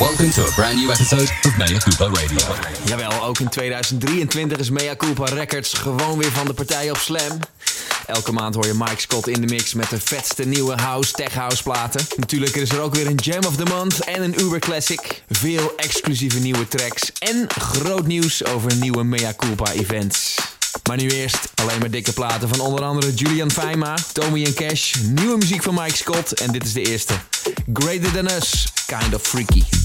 Welcome to a brand new episode of Mea Culpa Radio. Jawel, ook in 2023 is Mea Culpa Records gewoon weer van de partij op Slam. Elke maand hoor je Mike Scott in de mix met de vetste nieuwe house, tech house platen. Natuurlijk is er ook weer een Jam of the Month en een Uber Classic. Veel exclusieve nieuwe tracks en groot nieuws over nieuwe Mea Culpa events. Maar nu eerst alleen maar dikke platen van onder andere Julian Feima, Tommy Cash, nieuwe muziek van Mike Scott en dit is de eerste. Greater Than Us, Kind of Freaky.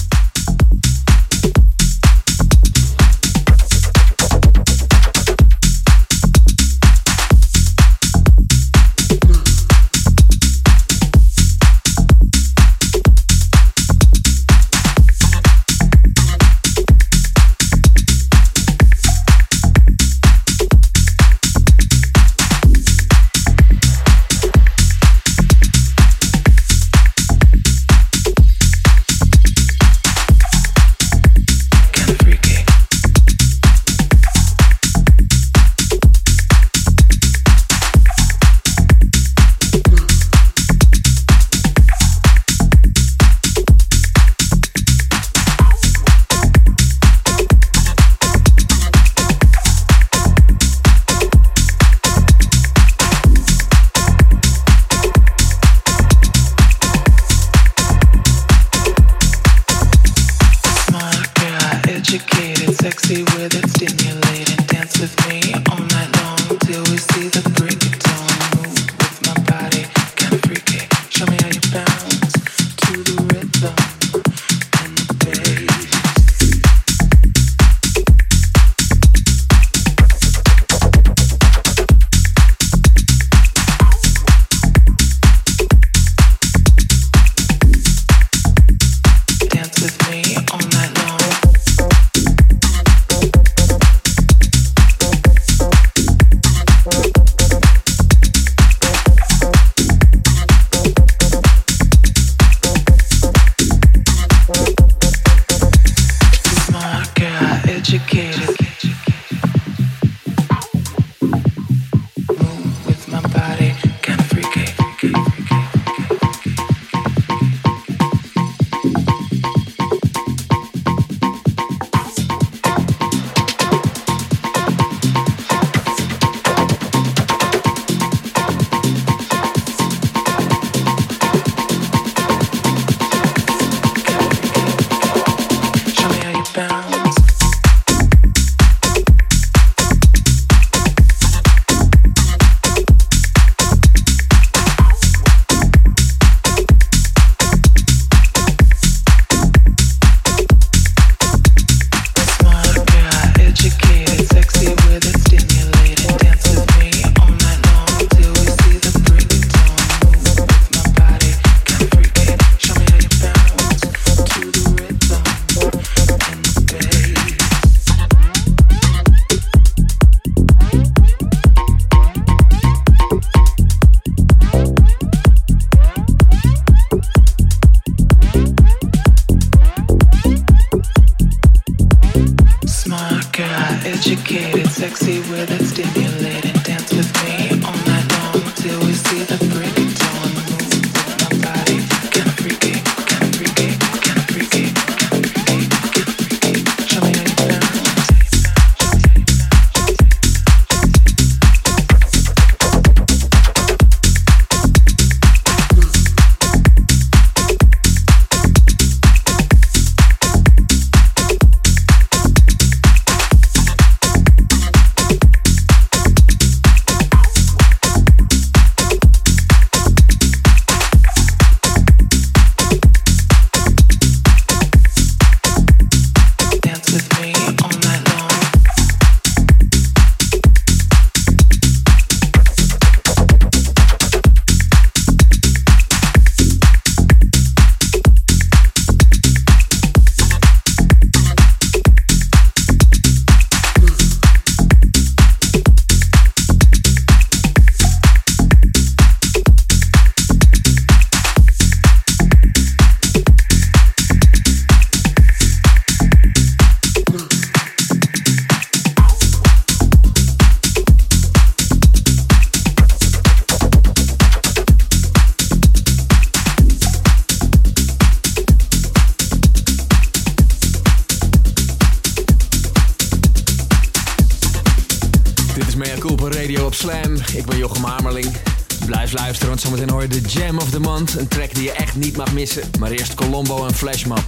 De Jam of the Month. Een track die je echt niet mag missen. Maar eerst Colombo en Flashmob.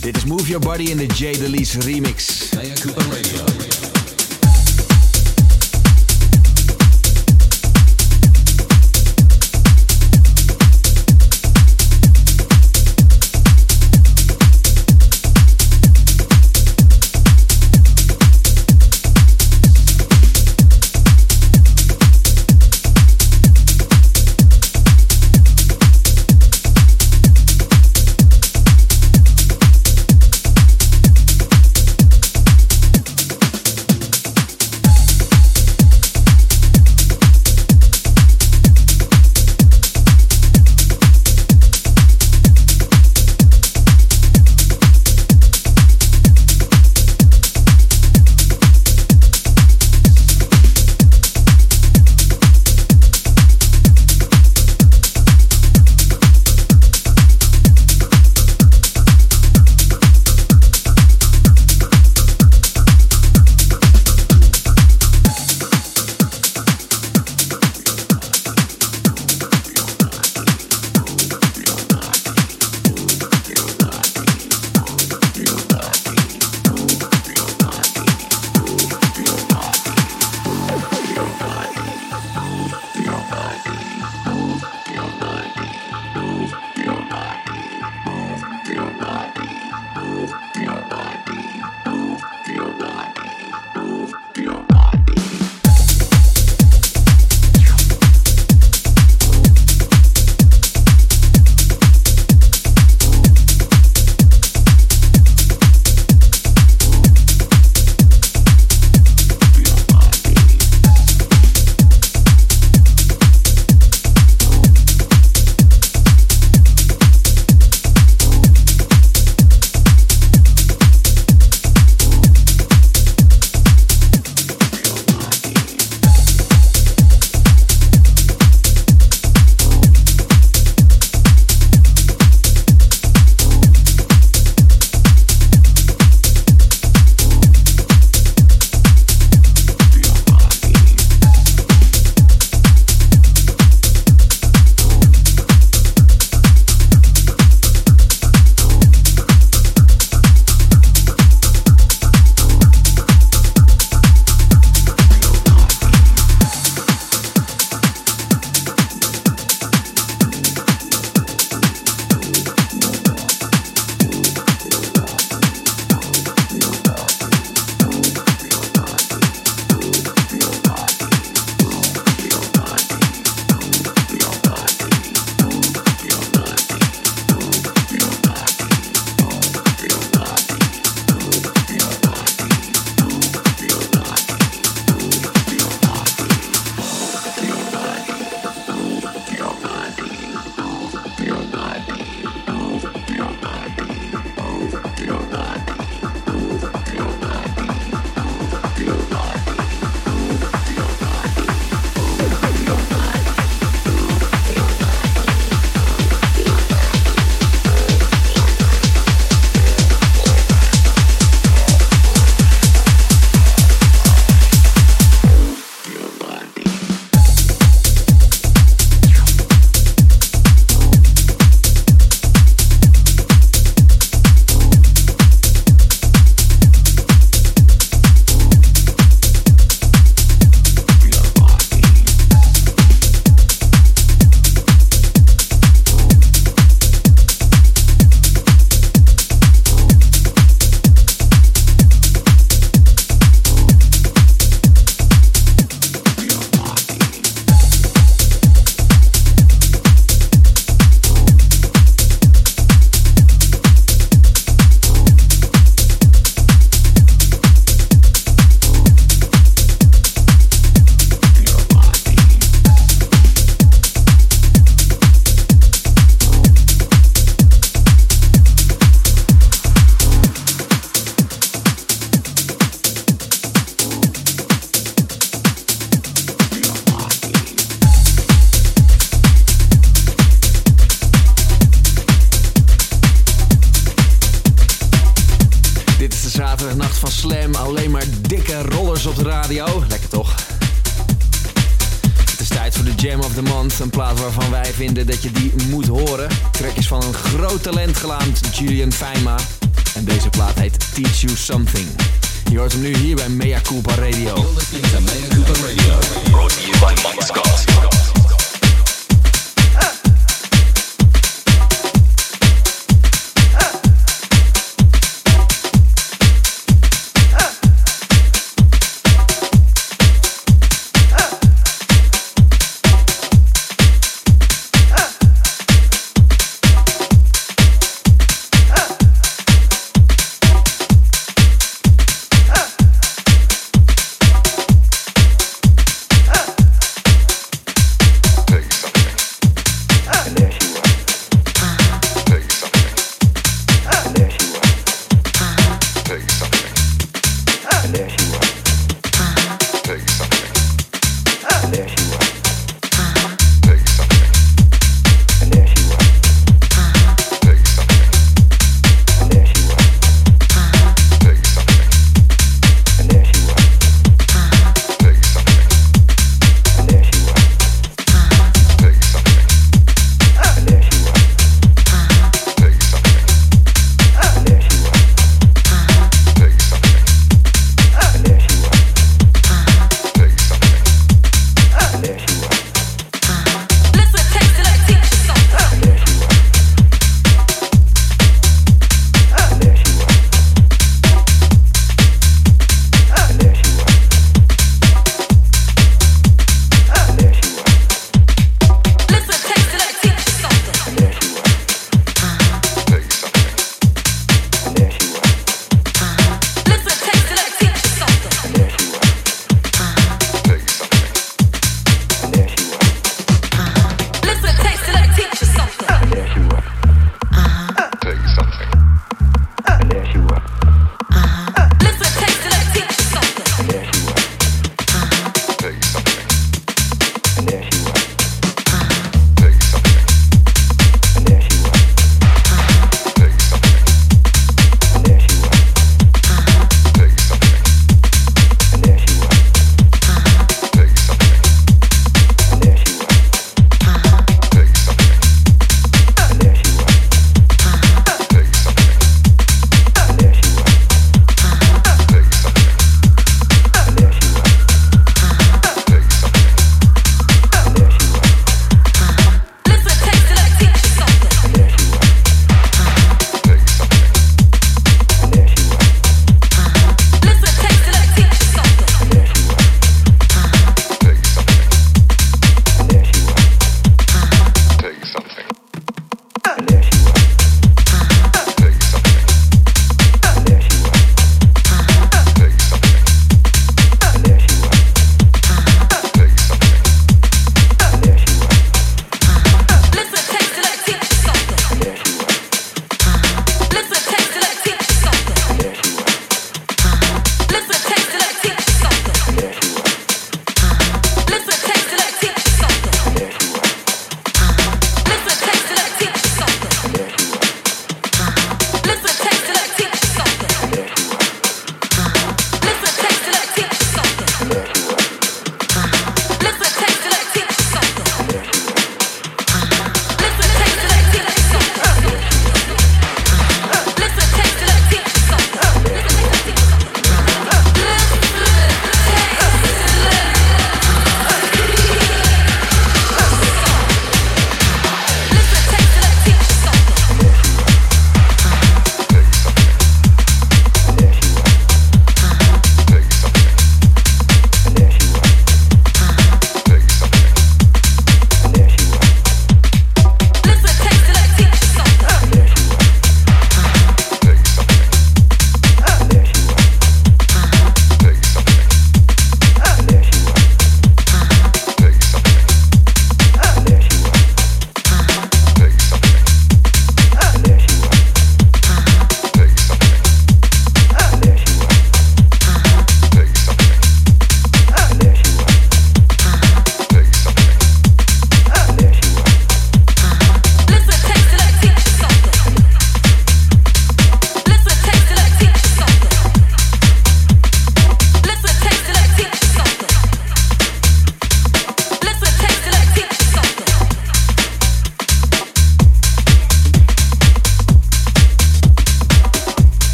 Dit is Move Your Body in de J. Delise remix.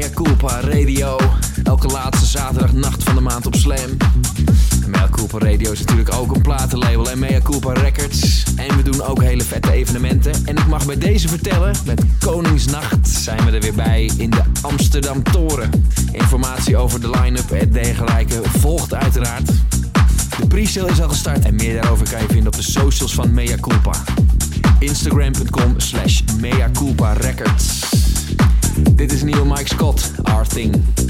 Mea Culpa Radio. Elke laatste zaterdagnacht van de maand op Slam. Mea Culpa Radio is natuurlijk ook een platenlabel en Mea Culpa Records. En we doen ook hele vette evenementen. En ik mag bij deze vertellen, met Koningsnacht zijn we er weer bij in de Amsterdam Toren. Informatie over de line-up en dergelijke volgt uiteraard. De pre-sale is al gestart en meer daarover kan je vinden op de socials van Mea Culpa. Instagram.com slash Mea Culpa Records. Dit is Neil Mike Scott, Our Thing.